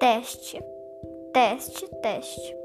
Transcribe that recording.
teste, teste, teste.